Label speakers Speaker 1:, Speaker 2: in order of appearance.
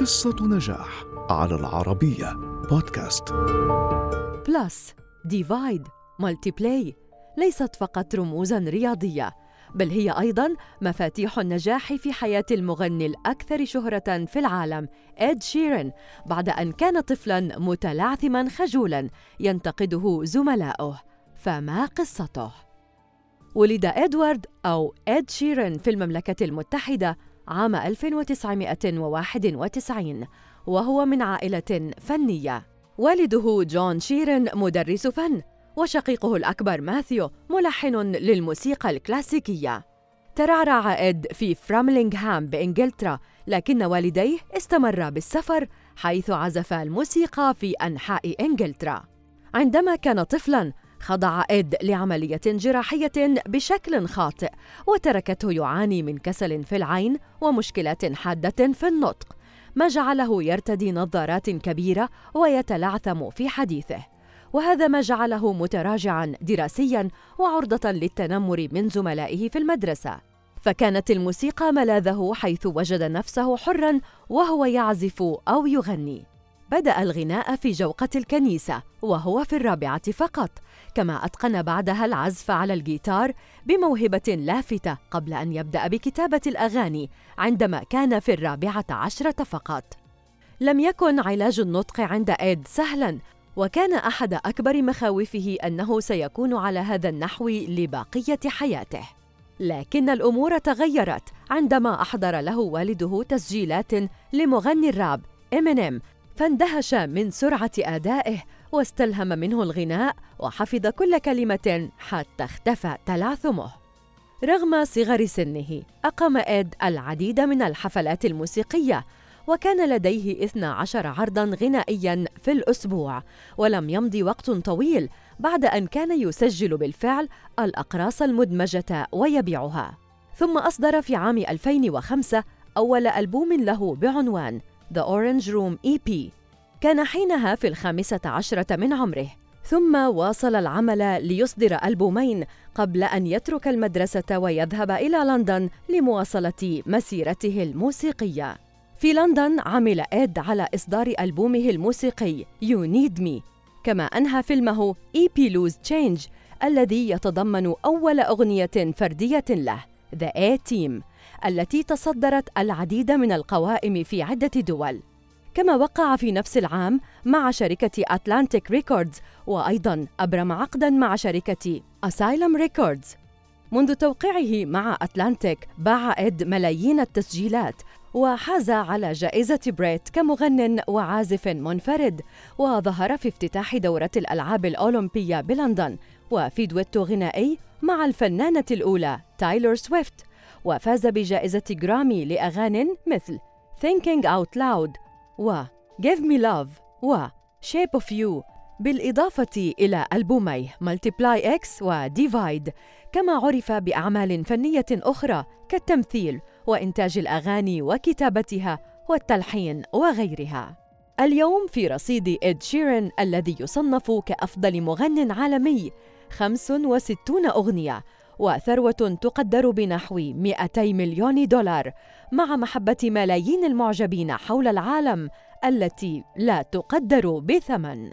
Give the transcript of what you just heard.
Speaker 1: قصة نجاح على العربية بودكاست.
Speaker 2: Plus Divide Multiply ليست فقط رموزا رياضية بل هي أيضا مفاتيح النجاح في حياة المغني الأكثر شهرة في العالم اد شيرن بعد أن كان طفلا متلعثما خجولا ينتقده زملاؤه فما قصته؟ ولد إدوارد أو اد شيرن في المملكة المتحدة عام 1991 وهو من عائلة فنية. والده جون شيرن مدرس فن وشقيقه الأكبر ماثيو ملحن للموسيقى الكلاسيكية. ترعرع إد في فراملينغهام بإنجلترا لكن والديه استمرا بالسفر حيث عزف الموسيقى في أنحاء إنجلترا. عندما كان طفلاً خضع إد لعملية جراحية بشكل خاطئ وتركته يعاني من كسل في العين ومشكلات حادة في النطق. ما جعله يرتدي نظارات كبيرة ويتلعثم في حديثه. وهذا ما جعله متراجعا دراسيا وعرضة للتنمر من زملائه في المدرسة. فكانت الموسيقى ملاذه حيث وجد نفسه حرا وهو يعزف أو يغني. بدأ الغناء في جوقة الكنيسة وهو في الرابعة فقط. كما أتقن بعدها العزف على الجيتار بموهبة لافتة قبل أن يبدأ بكتابة الأغاني عندما كان في الرابعة عشرة فقط. لم يكن علاج النطق عند إيد سهلاً وكان أحد أكبر مخاوفه أنه سيكون على هذا النحو لبقية حياته. لكن الأمور تغيرت عندما أحضر له والده تسجيلات لمغني الراب إمينيم فاندهش من سرعة أدائه واستلهم منه الغناء وحفظ كل كلمة حتى اختفى تلعثمه رغم صغر سنه أقام إد العديد من الحفلات الموسيقية وكان لديه 12 عرضا غنائيا في الأسبوع ولم يمض وقت طويل بعد أن كان يسجل بالفعل الأقراص المدمجة ويبيعها. ثم أصدر في عام 2005 أول ألبوم له بعنوان The Orange Room EP كان حينها في الخامسة عشرة من عمره. ثم واصل العمل ليصدر ألبومين قبل أن يترك المدرسة ويذهب إلى لندن لمواصلة مسيرته الموسيقية. في لندن عمل إد على إصدار ألبومه الموسيقي You Need Me. كما أنهى فيلمه EP Lose Change الذي يتضمن أول أغنية فردية له. The A Team التي تصدرت العديد من القوائم في عدة دول. كما وقع في نفس العام مع شركة Atlantic Records وأيضا أبرم عقدا مع شركة Asylum Records منذ توقيعه مع Atlantic باع إد ملايين التسجيلات وحاز على جائزة بريت كمغن وعازف منفرد وظهر في افتتاح دورة الألعاب الأولمبية بلندن وفي دويتو غنائي مع الفنانة الأولى تايلور سويفت وفاز بجائزة جرامي لأغاني مثل Thinking Out Loud و Give Me Love و Shape of You بالإضافة إلى ألبومي X و Divide. كما عرف بأعمال فنية أخرى كالتمثيل وإنتاج الأغاني وكتابتها والتلحين وغيرها. اليوم في رصيد إد شيرن الذي يصنف كأفضل مغن عالمي 65 أغنية وثروة تقدر بنحو 200 مليون دولار مع محبة ملايين المعجبين حول العالم التي لا تقدر بثمن.